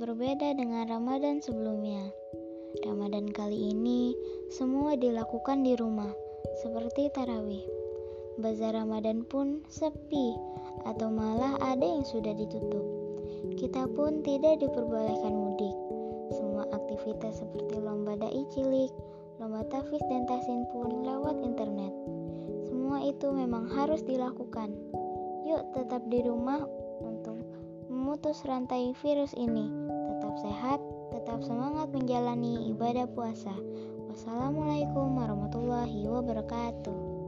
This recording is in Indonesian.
berbeda dengan Ramadan sebelumnya. Ramadan kali ini semua dilakukan di rumah, seperti tarawih. Bazar Ramadan pun sepi, atau malah ada yang sudah ditutup. Kita pun tidak diperbolehkan mudik. Semua aktivitas seperti lomba dai cilik, lomba tafis dan tasin pun lewat internet. Semua itu memang harus dilakukan. Yuk tetap di rumah untuk memutus rantai virus ini. Tetap sehat, tetap semangat menjalani ibadah puasa. Wassalamualaikum warahmatullahi wabarakatuh.